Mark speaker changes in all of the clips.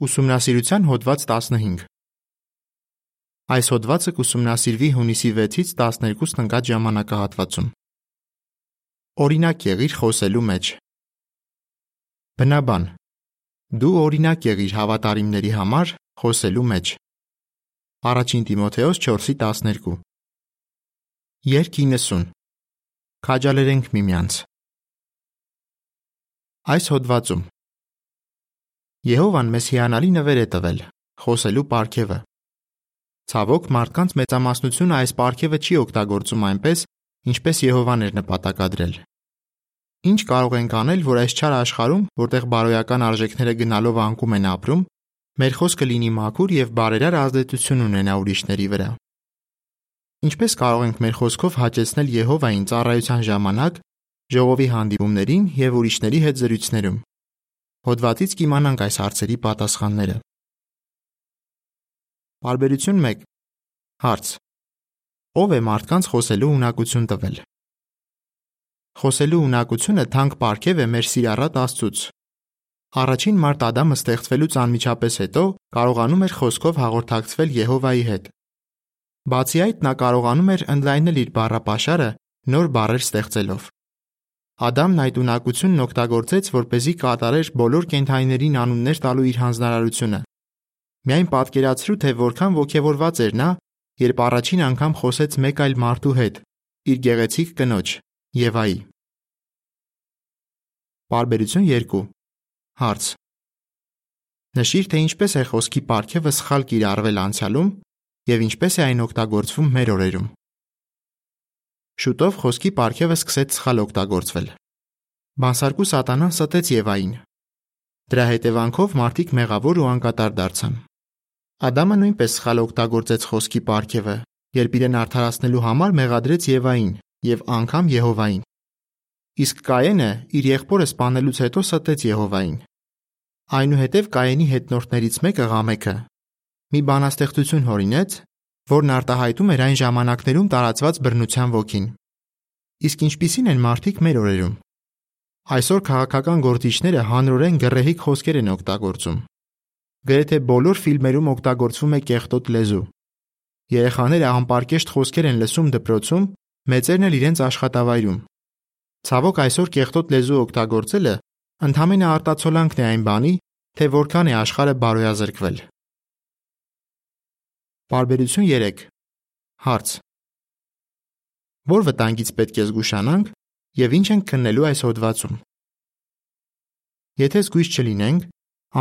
Speaker 1: Ուսումնասիրության հոդված 15 Այս հոդվածը կուսումնասիրվի հունիսի 6-ից 12-ն ընկած ժամանակահատվածում։ Օրինակ եղիր խոսելու մեջ։ Բնաբան. Դու օրինակ եղիր հավատարիմների համար խոսելու մեջ։ Առաջին Տիմոթեոս 4:12 Երկ 90 Քաջալերենք միմյանց։ Այս հոդվածում Եհովան մեզ հիանալի նվեր է տվել՝ խոսելու պարգևը։ Ցավոք, մարդկանց մեծամասնությունը այս պարգևը չի օգտագործում այնպես, ինչպես Եհովան էր նպատակադրել։ Ինչ կարող ենք անել, որ այս չար աշխարհում, որտեղ բարոյական արժեքները գնալով անկում են ապրում, մեր խոսքը լինի մաքուր եւ բարերար ազդեցություն ունենա ուրիշների վրա։ Ինչպես կարող ենք մեր խոսքով հաճեցնել Եհովային ծառայության ժամանակ, ժողովի հանդիպումներին եւ ուրիշների հետ զրույցներում։ Հոդվածից կիմանանք այս հարցերի պատասխանները։ Բարբերություն 1 Հարց. Ո՞վ է մարդկանց խոսելու ունակություն տվել։ Խոսելու ունակությունը թանկ պարգև է մեր սիրառատ Աստծուց։ Առաջին մարդ Ադամը ստեղծվելուց անմիջապես հետո կարողանում էր խոսքով հաղորդակցվել Եհովայի հետ։ Բացի այդ, նա կարողանում էր ընդլայնել իր բառապաշարը նոր բառեր ստեղծելով։ Ադամն այդ ունակությունն օգտագործեց, որպեսզի կատարեր բոլոր կենդանիներին անուններ տալու իր հանձնարարությունը։ Միայն պատկերացրու, թե որքան ողջևորված էր նա, երբ առաջին անգամ խոսեց մեկ այլ մարդու հետ՝ իր գեղեցիկ կնոջ՝ Եվայի։ Բարբերություն 2 Հարց. Նշիր, թե ինչպես է խոսքի պարգևը սխալ կիրառվել անցյալում եւ ինչպես է այն օգտագործվում մեր օրերում։ Շուտով խոսքի պարգևը սկսեց սխալ օգտագործվել։ Բանսարկու սատանան ստեց Եվային։ Դրա հետևանքով մարդիկ մեղավոր ու անկատար դարձան։ Ադամը նույնպես սխալ օգտագործեց խոսքի պարգևը, երբ իրեն արդարացնելու համար մեղադրեց Եվային եւ անգամ Եհովային։ Իսկ Կայենը իր եղբորը սպանելուց հետո ստեց Եհովային։ Այնուհետև Կայենի հետնորդներից մեկը Ղամեքը մի բանաստեղծություն հորինեց, որն արտահայտում էր այն ժամանակներում տարածված բռնության ոգին։ Իսկ ինչպիսին են մարդիկ մեր օրերում։ Այսօր քաղաքական գործիչները հանրորեն գռեհիկ խոսքեր են օգտագործում։ Գրեթե բոլոր ֆիլմերում օգտագործվում է կեղտոտ լեզու։ Երեխաները անպարկեշտ խոսքեր են լսում դպրոցում, մեծերն էլ իրենց աշխատավայրում։ Ցավոք այսօր կեղտոտ լեզու օգտագործելը ընդհանրապես արտացոլանքն է այն բանի, թե որքան է աշխարհը բարոյազրկվել։ Բարբերություն 3 Հարց. Որ վտանգից պետք է զգուշանանք եւ ինչ ենք քննելու այս հոդվածում։ Եթե զգույշ չլինենք,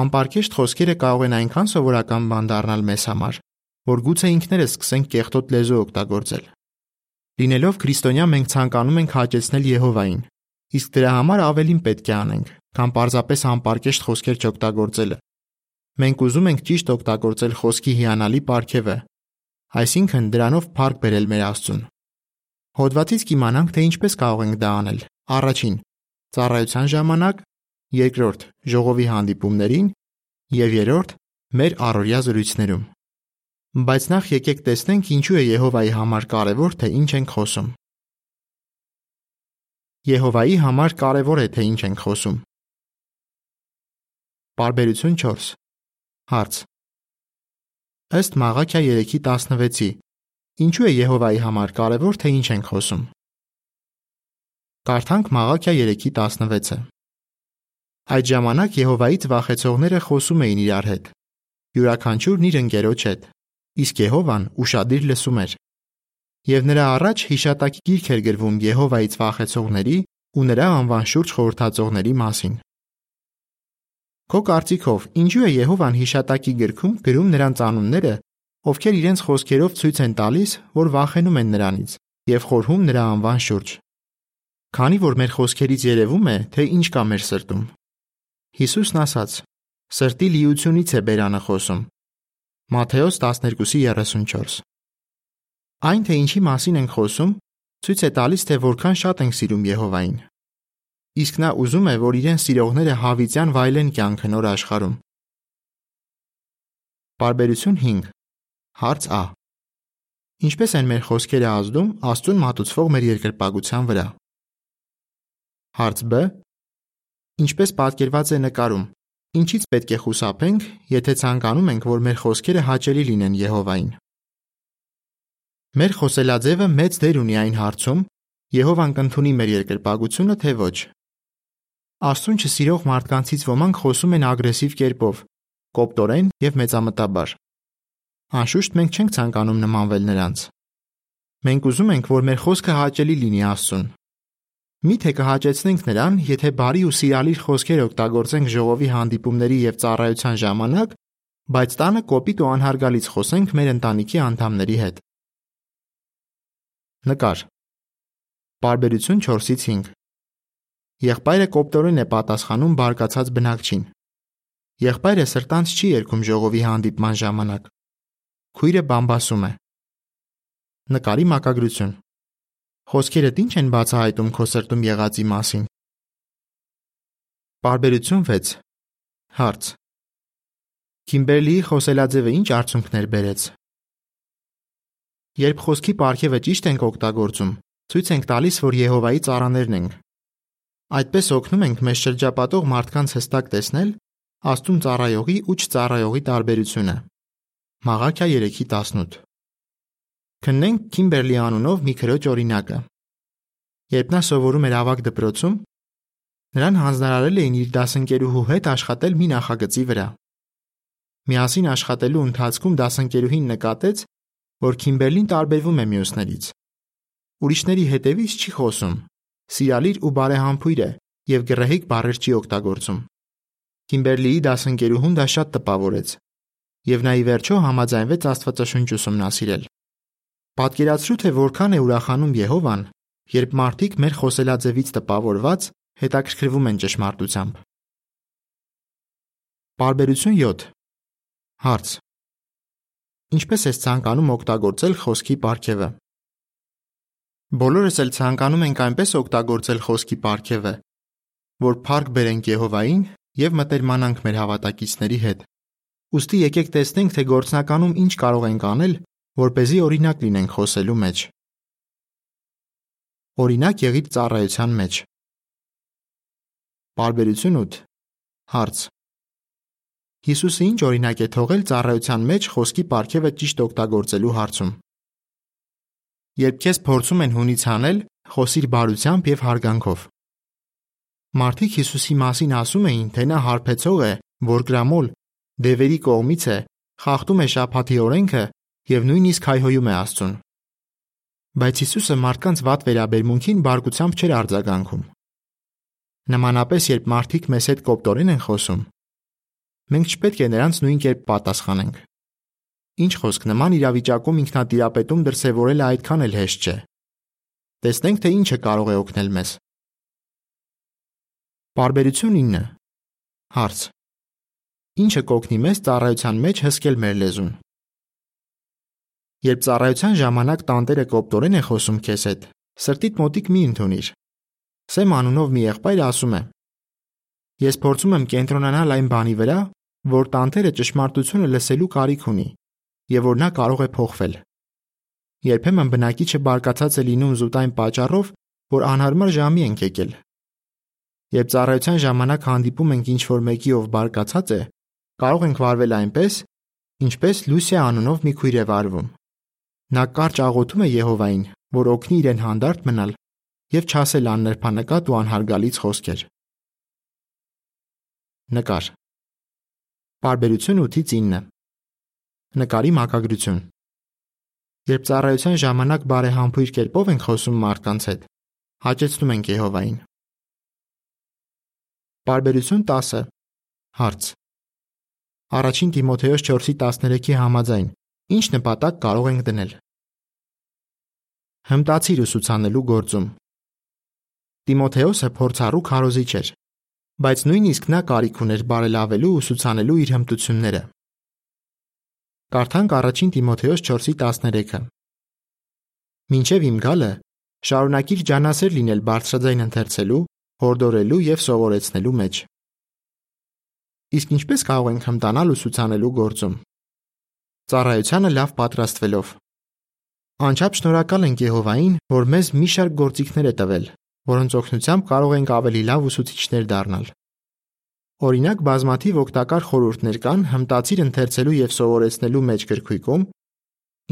Speaker 1: անպարկեշտ խոսքերը կարող են այնքան սովորական բան դառնալ մեզ համար, որ գուցե ինքներս սկսենք կեղտոտ լեզու օգտագործել։ Լինելով քրիստոնյա մենք ցանկանում ենք հաճեցնել Եհովային, իսկ դրա համար ավելին պետք է անենք, քան պարզապես անպարկեշտ խոսքեր չօգտագործելը։ Մենք ուզում ենք ճիշտ օգտագործել խոսքի հիանալի պարգևը, այսինքն դրանով փառք բերել մեր Աստծուն։ Հոդվածից կիմանանք, թե ինչպես կարող ենք դա անել։ Առաջին՝ ծառայության ժամանակ, երկրորդ՝ ժողովի հանդիպումներին եւ երրորդ՝ մեր առօրյա զրույցներում։ Բայց նախ եկեք տեսնենք ինչու է Եհովայի համար կարևոր, թե ինչ ենք խոսում։ Եհովայի համար կարևոր է, թե ինչ ենք խոսում։ Բարբերություն 4 Հարց. Ըստ Մաղաքիա 3:16-ի, ինչու է Եհովայի համար կարևոր թե ինչ ենք խոսում։ Կարդանք Մաղաքիա 3:16-ը։ Այդ ժամանակ Եհովայից վախեցողները խոսում էին իրար հետ։ Յուրաքանչյուրն իր ընկերոջ հետ, իսկ Եհովան ուրախadir լսում էր։ Եվ նրա առաջ հիշատակի գիրք էր գրվում Եհովայից վախեցողների ու նրա անվան շուրջ խորհրդածողների մասին։ Քո կարծիքով ինչու է Եհովան հիշատակի գրքում գրում նրանց անունները, ովքեր իրենց խոսքերով ցույց են տալիս, որ վախենում են նրանից եւ խորհում նրա անվան շուրջ։ Քանի որ մեր խոսքերից երևում է, թե ինչ կա մեր սրտում։ Հիսուսն ասաց. Սրտի լիությունից է բերանը խոսում։ Մատթեոս 12:34 Այն թե ինչի մասին ենք խոսում, ցույց է տալիս, թե որքան շատ ենք սիրում Եհովային իսկ նա ուզում է, որ իրեն սիրողները հավիտյան վայելեն կյանքը նոր աշխարհում։ Բարբերություն 5 Հարց Ա. Ինչպես են մեր խոսքերը ազդում Աստծուն մատուցվող մեր երկրպագության վրա։ Հարց Բ. Ինչպես պատկերված է նկարում։ ինչից պետք է խուսափենք, եթե ցանկանում ենք, որ մեր խոսքերը հաճելի լինեն Եհովային։ Մեր խոսելաձևը մեծ դեր ունի այն հարցում, Եհովան կընդունի մեր երկրպագությունը, թե ոչ։ Աստուն չսիրող մարդկանցից ոմանք խոսում են ագրեսիվ կերպով, կոպտորեն եւ մեծամտաբար։ Անշուշտ մենք չենք ցանկանում նմանվել նրանց։ Մենք ուզում ենք, որ մեր խոսքը հաճելի լինի Աստծուն։ Միթե կհաճեցնենք նրան, եթե բարի ու սիրալիր խոսքեր օգտագործենք ժողովի հանդիպումների եւ ծառայության ժամանակ, բայց տանը կոպիտ ու անհարգալից խոսենք մեր ընտանիքի անդամների հետ։ Նկար։ Բարբերություն 4-ից 5։ Եղբայրը կոպտորեն է պատասխանում բարկացած բնակչին։ Եղբայրը սրտանց չի երգում ժողովի հանդիպման ժամանակ։ Քույրը բամբասում է։ Նկարի մակագրություն։ Խոսքերդ ինչ են բացահայտում քո սրտում եղածի մասին։ Բարբերություն 6։ Հարց. Քիմբերլիի խոսելաձևը ինչ արդյունքներ բերեց։ Երբ խոսքի ապարքևը ճիշտ ենք օգտագործում, ցույց ենք տալիս, որ Եհովայի ծառաներն ենք։ Այդպես օգնում ենք մեզ շրջապատող մարդկանց հստակ տեսնել Աստուն ծառայողի ու չծառայողի տարբերությունը։ Մաղաքիա 3:18 Քննենք Քիմբերլի անունով մի քրոջ օրինակը։ Երբ նա սովորում էր ավագ դպրոցում, նրան հանձնարարել էին իր դասընկերուհու հետ աշխատել մի նախագծի վրա։ Միասին աշխատելու ընթացքում դասընկերուհին նկատեց, որ Քիմբերլին տարբերվում է մյուսներից։ Ուրիշների հետևից չի խոսում, սիրալիր ու բարեհամբույր է եւ գրեհիկ բառեր չի օգտագործում։ Քիմբերլիի դասընկերուհուն դա շատ տպավորեց, եւ նա ի վերջո համաձայնվեց Աստվածաշունչ ուսումնասիրել։ Պատկերացրու, թե որքան է ուրախանում Եհովան, երբ մարդիկ մեր խոսելաձևից տպավորված հետաքրքրվում են ճշմարտությամբ։ Բարբերություն 7 Հարց. Ինչպես ես ցանկանում օգտագործել խոսքի պարգևը։ Բոլորս էլ ցանկանում ենք այնպես օգտագործել խոսքի պարգևը, որ փառք բերենք Եհովային եւ մտերմանանք մեր հավատակիցների հետ։ Ոստի եկեք տեսնենք, թե գործնականում ինչ կարող ենք անել, որ เป զի օրինակ լինենք խոսելու մեջ։ Օրինակ եղիր ծառայության մեջ։ Բարբերություն 8 Հարց. Հիսուսը ինչ օրինակ է թողել ծառայության մեջ խոսքի ապարքևը ճիշտ օգտագործելու հարցում։ Երբ քեզ փորձում են հունից հանել, խոսիր բարությամբ եւ հարգանքով։ Մարդիկ Հիսուսի մասին ասում էին, թե նա հարբեցող է, որ գրամոլ, դևերի կողմից է, խախտում է շափաթի օրենքը եւ նույնիսկ հայհոյում է Աստծուն։ Բայց Հիսուսը մարդկանց վատ վերաբերմունքին բարկությամբ չէր արձագանքում։ Նմանապես, երբ մարդիկ մեզ հետ կոպտորեն են խոսում, մենք չպետք է նրանց նույն կերպ պատասխանենք։ Ինչ խոսք նման իրավիճակում ինքնատիրապետում դրսևորելը այդքան էլ հեշտ չէ։ Տեսնենք, թե ինչը կարող է օգնել մեզ։ Բարբերություն 9 Հարց. Ինչը կօգնի մեզ ծառայության մեջ հսկել մեր լեզուն։ Երբ ծառայության ժամանակ տանտերը կոպտորեն է խոսում քեզ հետ, սրտիդ մոտիկ մի ընդունիր։ Սեմ անունով մի եղբայր ասում է. Ես փորձում եմ կենտրոնանալ այն բանի վրա, որ տանտերը ճշմարտությունը լսելու կարիք ունի եւ որ նա կարող է փոխվել։ Երբեմն բնակիչը բարկացած է լինում զուտ այն պատճառով, որ անհարմար ժամի ենք եկել։ Երբ ծառայության ժամանակ հանդիպում ենք ինչ-որ մեկի, ով բարկացած է, կարող ենք վարվել այնպես, ինչպես Լուսիա անունով մի քույր է վարվում։ Նա կարճ աղոթում է Եհովային, որ օգնի իրեն հանդարտ մնալ եւ չասել աններփանկատ ու անհարգալից խոսքեր։ Նկար։ Բարբերություն 8-ից 9։ Նկարի մակագրություն։ Երբ ծառայության ժամանակ բարեհամբույր կերպով ենք խոսում մարդկանց հետ, հաճեցնում ենք Եհովային։ Բարբերություն 10։ Հարց. Առաջին Տիմոթեոս 4:13-ի համաձայն Ինչ նպատակ կարող ենք դնել։ Հմտացիր ուսուցանելու գործում։ Տիմոթեոսը փորձառու քարոզիչ էր, բայց նույնիսկ նա կարիք ուներ բարելավելու ու ուսուցանելու իր հմտությունները։ Կարդանք առաջին Տիմոթեոս 4:13-ը։ Մինչև իմ գալը շարունակիր ջանասեր լինել բարձրաձայն ընթերցելու, հորդորելու եւ սովորեցնելու մեջ։ Իսկ ինչպես կարող ենք հմտանալ ուսուցանելու գործում։ Ծառայությանը լավ պատրաստվելով։ Անչափ շնորհակալ ենք Եհովային, որ մեզ մի շարք գործիքներ է տվել, որոնց օգնությամբ կարող ենք ավելի լավ ուսուցիչներ դառնալ։ Օրինակ բազմաթիվ օգտակար խորհուրդներ կան հմտացիր ընթերցելու եւ սովորեցնելու մեջ գրքույկում,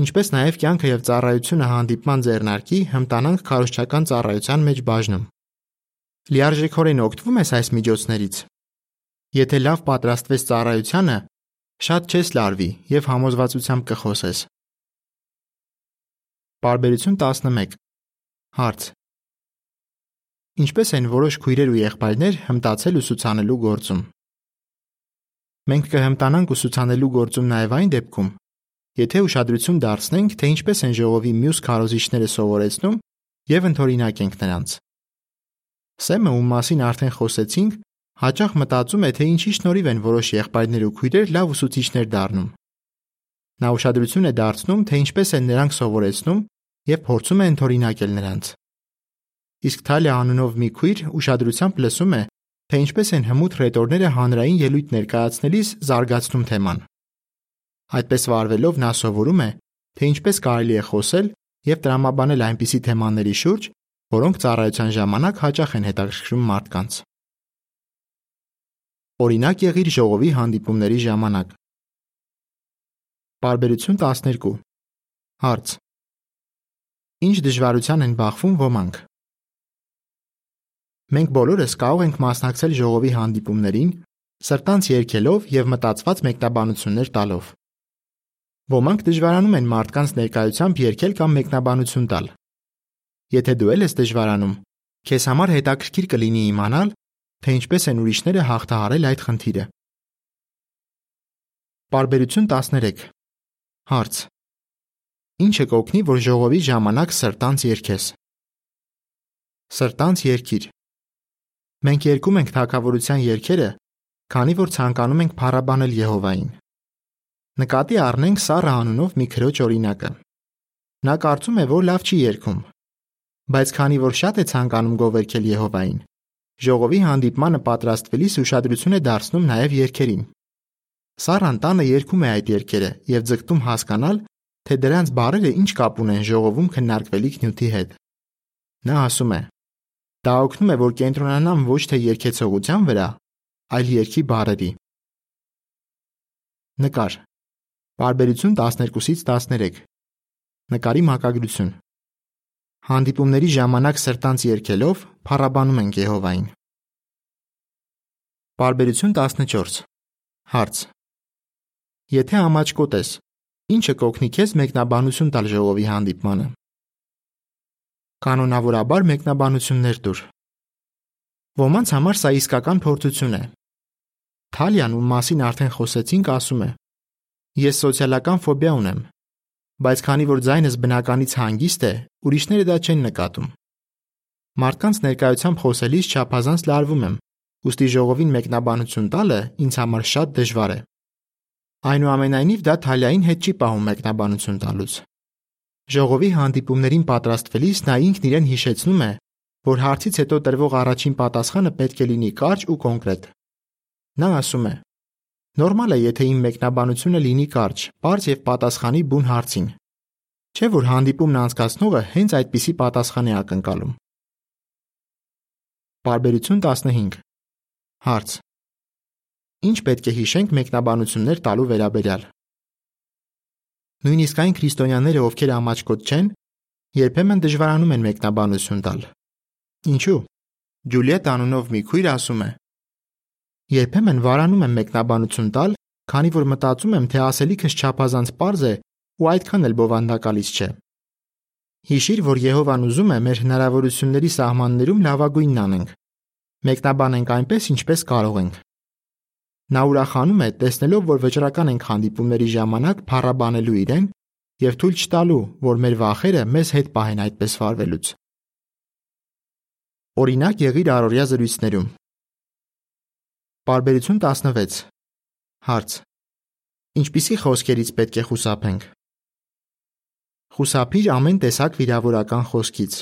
Speaker 1: ինչպես նաև կյանքը եւ ծառայությունը հանդիպման ձեռնարկի հմտանանք քարոշչական ծառայության մեջ բաժնում։ Լիարժեքորեն օգտվում ես այս միջոցներից։ Եթե լավ պատրաստվես ծառայությանը, շատ չես լարվի եւ համոզվածությամբ կխոսես։ Բարբերություն 11 Հարց. Ինչպես են որոշ քույրեր ու եղբայրներ հմտացել ուսուցանելու գործում։ Մենք կհմտանանք ուսուցանելու գործում նաև այն դեպքում, եթե ուշադրություն դարձնենք, թե ինչպես են ժողովի մյուս քարոզիչները սովորեցնում եւ ընդօրինակ նրանց։ Սեմը, ում մասին արդեն խոսեցինք, հաճախ մտածում է, թե ինչի շնորհիվ են որոշ եղբայրներ ու քույրեր լավ ուսուցիչներ դառնում։ Նա ուշադրություն է դարձնում, թե ինչպես են նրանք սովորեցնում եւ փորձում է ընդօրինակել նրանց իսկ Թալիա անունով մի քույր ուշադրությամբ լսում է, թե ինչպես են հմուտ ռետորները հանրային ելույթ ներկայացնելիս զարգացնում թեման։ Այդպես վարվելով նա սովորում է, թե ինչպես կարելի է խոսել եւ տրամաբանել այնպիսի թեմաների շուրջ, որոնք ծառայության ժամանակ հաճախ են հետաքրքրում մարդկանց։ Օրինակ եղիր ժողովի հանդիպումների ժամանակ։ Բարբերություն 12 Հարց. Ինչ դժվարության են բախվում ոմանք։ Մենք բոլորս կարող ենք մասնակցել ժողովի հանդիպումներին, սրտանց երգելով եւ մտածված մեկնաբանություններ տալով։ Ոմանք դժվարանում են մարդկանց ներկայությամբ երգել կամ մեկնաբանություն տալ։ Եթե դու ես դժվարանում, քեզ համար հետաքրքիր կլինի իմանալ, թե ինչպես են ուրիշները հաղթահարել այդ խնդիրը։ Բարբերություն 13 Հարց. Ինչը կօգնի, որ ժողովի ժամանակ սրտանց երգես։ Սրտանց երգիր։ Մենք երգում ենք թագավորության երգերը, քանի որ ցանկանում ենք փառաբանել Եհովային։ Նկատի առնենք Սառա անունով մի քրոջ օրինակը։ Նա կարծում է, որ լավ չի երգում, բայց քանի որ շատ է ցանկանում գովերքել Եհովային, ժողովի հանդիպմանը պատրաստվելիս ուշադրություն է դարձնում նաև երգերին։ Սառան տանը երգում է այդ երգերը եւ ձգտում հասկանալ, թե դրանց բառերը ինչ կապ ունեն ժողովում քննարկվելիք նյութի հետ։ Նա ասում է. Դա օգնում է, որ կենտրոնանամ ոչ թե երգեցողության վրա, այլ երգի բառերի։ Նկար։ Բարբերություն 12-ից 13։ Նկարի մակագրություն։ Հանդիպումների ժամանակ սրտանց երգելով փառաբանում ենք Եհովային։ Բարբերություն 14։ Հարց. Եթե ամաչկոտ ես, ինչը կօգնի քեզ մեկնաբանություն տալ ժողովի հանդիպմանը։ Կանոնավորաբար մեկնաբանություններ տուր։ Ոմանց համար սա իսկական փորձություն է։ Թալիան, ում մասին արդեն խոսեցինք, ասում է. Ես սոցիալական ֆոբիա ունեմ, բայց քանի որ ձայնս բնականից հանգիստ է, ուրիշները դա չեն նկատում։ Մարդկանց ներկայությամբ խոսելիս չափազանց լարվում եմ, ուստի ժողովին մեկնաբանություն տալը ինձ համար շատ դժվար է։ Այնուամենայնիվ դա Թալիային հետ չի պահում մեկնաբանություն տալուց։ Ժողովի հանդիպումներին պատրաստվելիս նա ինքն իրեն հիշեցնում է, որ հարցից հետո տրվող առաջին պատասխանը պետք է լինի կարճ ու կոնկրետ։ Նա ասում է. Նորմալ է, եթե իմ մեկնաբանությունը լինի կարճ, པարզ եւ պատասխանի բուն հարցին։ Չէ՞ որ հանդիպումն անցկացնողը հենց այդպիսի պատասխան է ակնկալում։ Բարբերություն 15 Հարց. Ինչ պետք է հիշենք մեկնաբանություններ տալու վերաբերյալ։ Նույնիսկ այն քրիստոնյաները, ովքեր ամաչկոտ չեն, երբեմն դժվարանում են մեկնաբանություն տալ։ Ինչու՞։ Ջուլիետ անունով մի քույր ասում է. Երբեմն վարանում եմ մեկնաբանություն տալ, քանի որ մտածում եմ, թե ասելիքս չափազանց པարզ է ու այդքան էլ բովանդակալից չէ։ Հիշիր, որ Եհովան ուզում է մեր հնարավորությունների սահմաններում լավագույնն անենք։ Մեկնաբանենք այնպես, ինչպես կարող ենք։ Նա ուրախանում է, տեսնելով, որ վճռական ենք հանդիպումների ժամանակ փառաբանելու իրեն եւ թույլ չտալու, որ մեր վախերը մեզ հետ պահեն այդպես վարվելուց։ Օրինակ եղիր առօրյա զրույցներում։ Բարբերություն 16։ Հարց. Ինչպիսի խոսքերից պետք է խուսափենք։ Խուսափիր ամեն տեսակ վիրավորական խոսքից։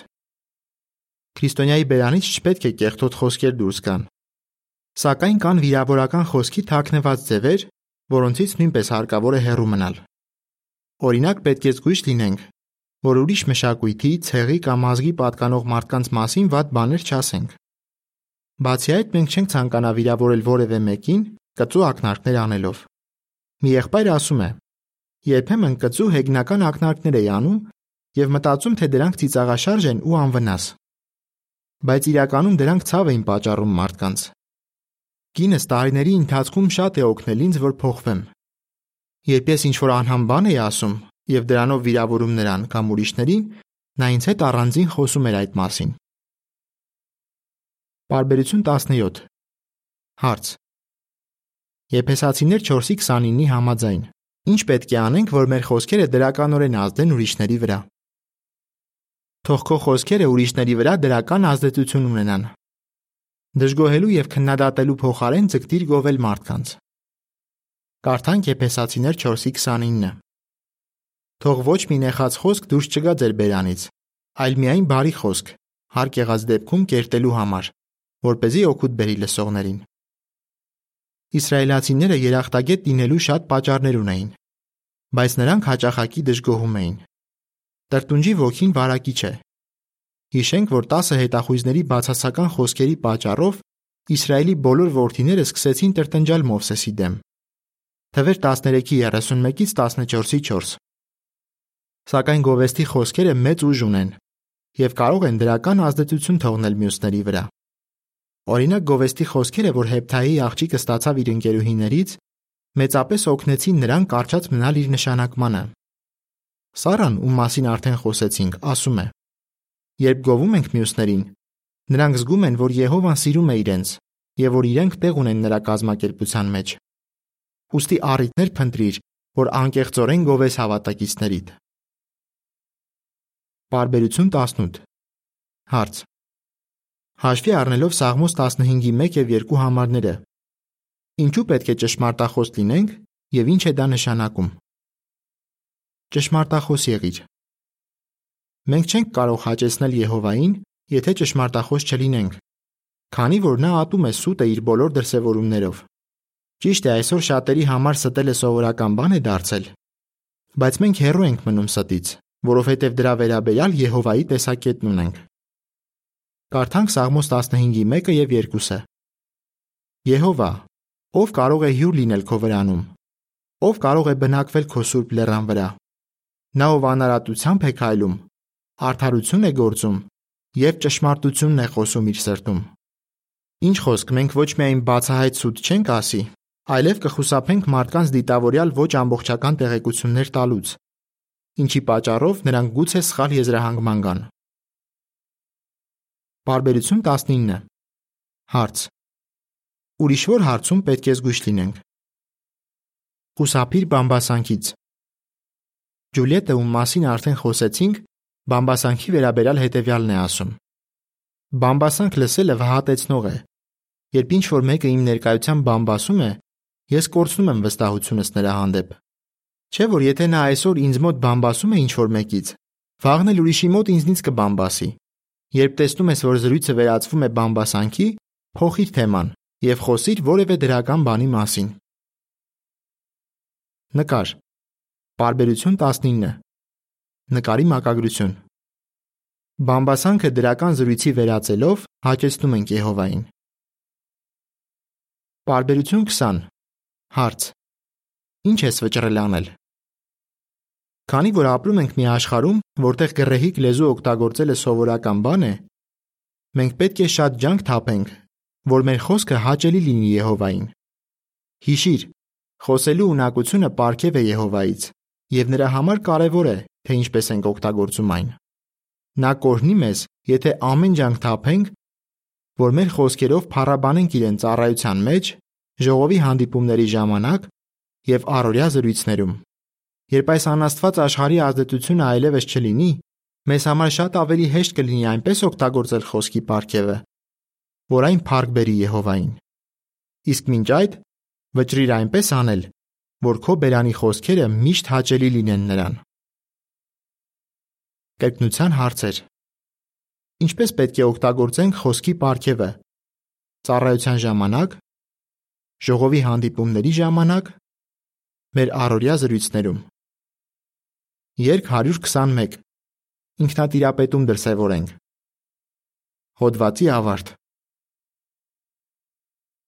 Speaker 1: Քրիստոնյայի բերանից չպետք է կեղտոտ խոսքեր դուրս գան։ Սակայն կան վիրավորական խոսքի թաքնված ձևեր, որոնցից նույնպես հարկավոր է հեռու մնալ։ Օրինակ պետք է զգույշ լինենք, որ ուրիշ մշակույթի, ցեղի կամ ազգի պատկանող մարդկանց մասին վատ բաներ չասենք։ Բացի այդ, մենք չենք ցանկանա վիրավորել որևէ մեկին կծու ակնարկներ անելով։ Մի եղբայր ասում է. Երբեմն կծու հեգնական ակնարկներ էի անում եւ մտածում, թե դրանք ծիծաղաշարժ են ու անվնաս։ Բայց իրականում դրանք ցավ էին պատճառում մարդկանց։ Կինս տարիների ընթացքում շատ է օգնել ինձ, որ փոխվեմ։ Երբ ես ինչ-որ անհամ բան էի ասում եւ դրանով վիրավորում նրան կամ ուրիշներին, նա ինձ հետ առանձին խոսում էր այդ մասին։ Բարբերություն 17 Հարց. Եփեսացիներ 4:29-ի համաձայն Ինչ պետք է անենք, որ մեր խոսքերը դրականորեն ազդեն ուրիշների վրա։ Թող քո խոսքերը ուրիշների վրա դրական ազդեցություն ունենան։ Դժգոհելու եւ քննադատելու փոխարեն ձգտիր գովել մարդկանց։ Կարդանք Եփեսացիներ 4:29-ը։ Թող ոչ մի նեխած խոսք դուրս չգա ձեր բերանից, այլ միայն բարի խոսք, հարկ եղած դեպքում կերտելու համար, որ เป զի օգուտ բերի լսողներին։ Իսրայելացիները երախտագետ լինելու շատ պատճառներ ունեին, բայց նրանք հաճախակի դժգոհում էին։ Տրտունջի ոգին վարակիչ է։ Հիշենք, որ 10 հետախույզների բացասական խոսքերի պատճառով Իսրայելի բոլոր որդիները սկսեցին տրտնջալ Մովսեսի դեմ։ Թվեր 13:31-ից 14-ի 4։ Սակայն Գովեստի խոսքերը մեծ ուժ ունեն եւ կարող են դրական ազդեցություն թողնել մյուսների վրա։ Օրինակ Գովեստի խոսքերը, որ Հեփթայի աղջիկը ստացավ իր ընկերուհիներից, մեծապես օգնեցին նրան կարճած մնալ իր նշանակմանը։ Սարան, ում մասին արդեն խոսեցինք, ասում է. Երբ գովում ենք մյուսներին, նրանք զգում են, որ Եհովան սիրում է իրենց եւ որ իրենք տեղ ունեն նրա կազմակերպության մեջ։ Ոստի առիթներ փնտրիր, որ անկեղծորեն գովես հավատակիցներիդ։ Բարբերություն 18 Հարց. Հաշվի առնելով Սաղմոս 15-ի 1 եւ 2 համարները, ինչու պետք է ճշմարտախոս լինենք եւ ինչ է դա նշանակում։ Ճշմարտախոս եղիր։ Մենք չենք կարող հաճեցնել Եհովային, եթե ճշմարտախոս չլինենք, քանի որ նա ատում է սուտը իր բոլոր դրսևորումներով։ Ճիշտ է, այսօր շատերի համար ստելը սովորական բան է դարձել, բայց մենք հեռու ենք մնում ստից, որովհետև դրա վերաբերյալ Եհովայի տեսակետն ունենք։ Կարդանք Սաղմոս 15-ի 1-ը եւ 2-ը։ Եհովա, ով կարող է հյուր լինել քո վրանում։ Ով կարող է բնակվել քո սուրբ լեռան վրա։ Նա ով անարատությամբ է քայլում, արդարություն է գործում եւ ճշմարտությունն է խոսում իր սրտում։ Ինչ խոսք, մենք ոչ միայն բացահայտ սուտ չենք ասի, այլև կխուսափենք մարդկանց դիտավորյալ ոչ ամբողջական տեղեկություններ տալուց, ինչի պատճառով նրանք գուցե սխալ եզրահանգման գան։ Բարբերություն 19 Հարց. Ուրիշ որ հարցում պետք է զգույշ լինենք։ Խուսափիր բամբասանքից։ Ջուլիետը, ում մասին արդեն խոսեցինք, բամբասանքի վերաբերյալ հետևյալն է ասում. Բամբասանք լսելը վհատեցնող է։ Երբ ինչ որ մեկը իմ ներկայությամբ բամբասում է, ես կորցնում եմ վստահությունս նրա հանդեպ։ Չէ՞ որ եթե նա այսօր ինձ մոտ բամբասում է ինչ որ մեկից, վաղն էլ ուրիշի մոտ ինձնից կբամբասի։ Երբ տեսնում ես, որ զրույցը վերածվում է բամբասանքի, փոխիր թեման եւ խոսիր որևէ դրական բանի մասին։ Նկար։ Բարբերություն 19։ Նկարի մակագրություն։ Բամբասանքը դրական զրույցի վերածելով հաճեցնում ենք Եհովային։ Բարբերություն 20։ Հարց. Ինչ ես վճռել անել։ Քանի որ ապրում ենք մի աշխարհում, որտեղ գռեհիկ լեզու օգտագործելը սովորական բան է, մենք պետք է շատ ջանք թափենք, որ մեր խոսքը հաճելի լինի Եհովային։ Հիշիր, խոսելու ունակությունը պարգև է Եհովայից, եւ նրա համար կարեւոր է, թե ինչպես ենք օգտագործում այն։ Նա կօրհնի մեզ, եթե ամեն ջանք թափենք, որ մեր խոսքերով փառաբանենք իրեն ծառայության մեջ, ժողովի հանդիպումների ժամանակ եւ առօրյա զրույցներում։ Երբ այս անաստված աշխարհի ազդեցությունը այլևս չլինի, մեզ համար շատ ավելի հեշտ կլինի այնպես օգտագործել խոսքի պարգևը, որ այն փառք բերի Եհովային։ Իսկ մինչ այդ վճռիր այնպես անել, որ քո բերանի խոսքերը միշտ հաճելի լինեն նրան։ Կրկնության հարցեր։ Ինչպես պետք է օգտագործենք խոսքի պարգևը։ Ծառայության ժամանակ, ժողովի հանդիպումների ժամանակ, մեր առօրյա զրույցներում։ Երկ 121 Ինքնատիրապետում դրսևորենք Հոդվացի ավարտ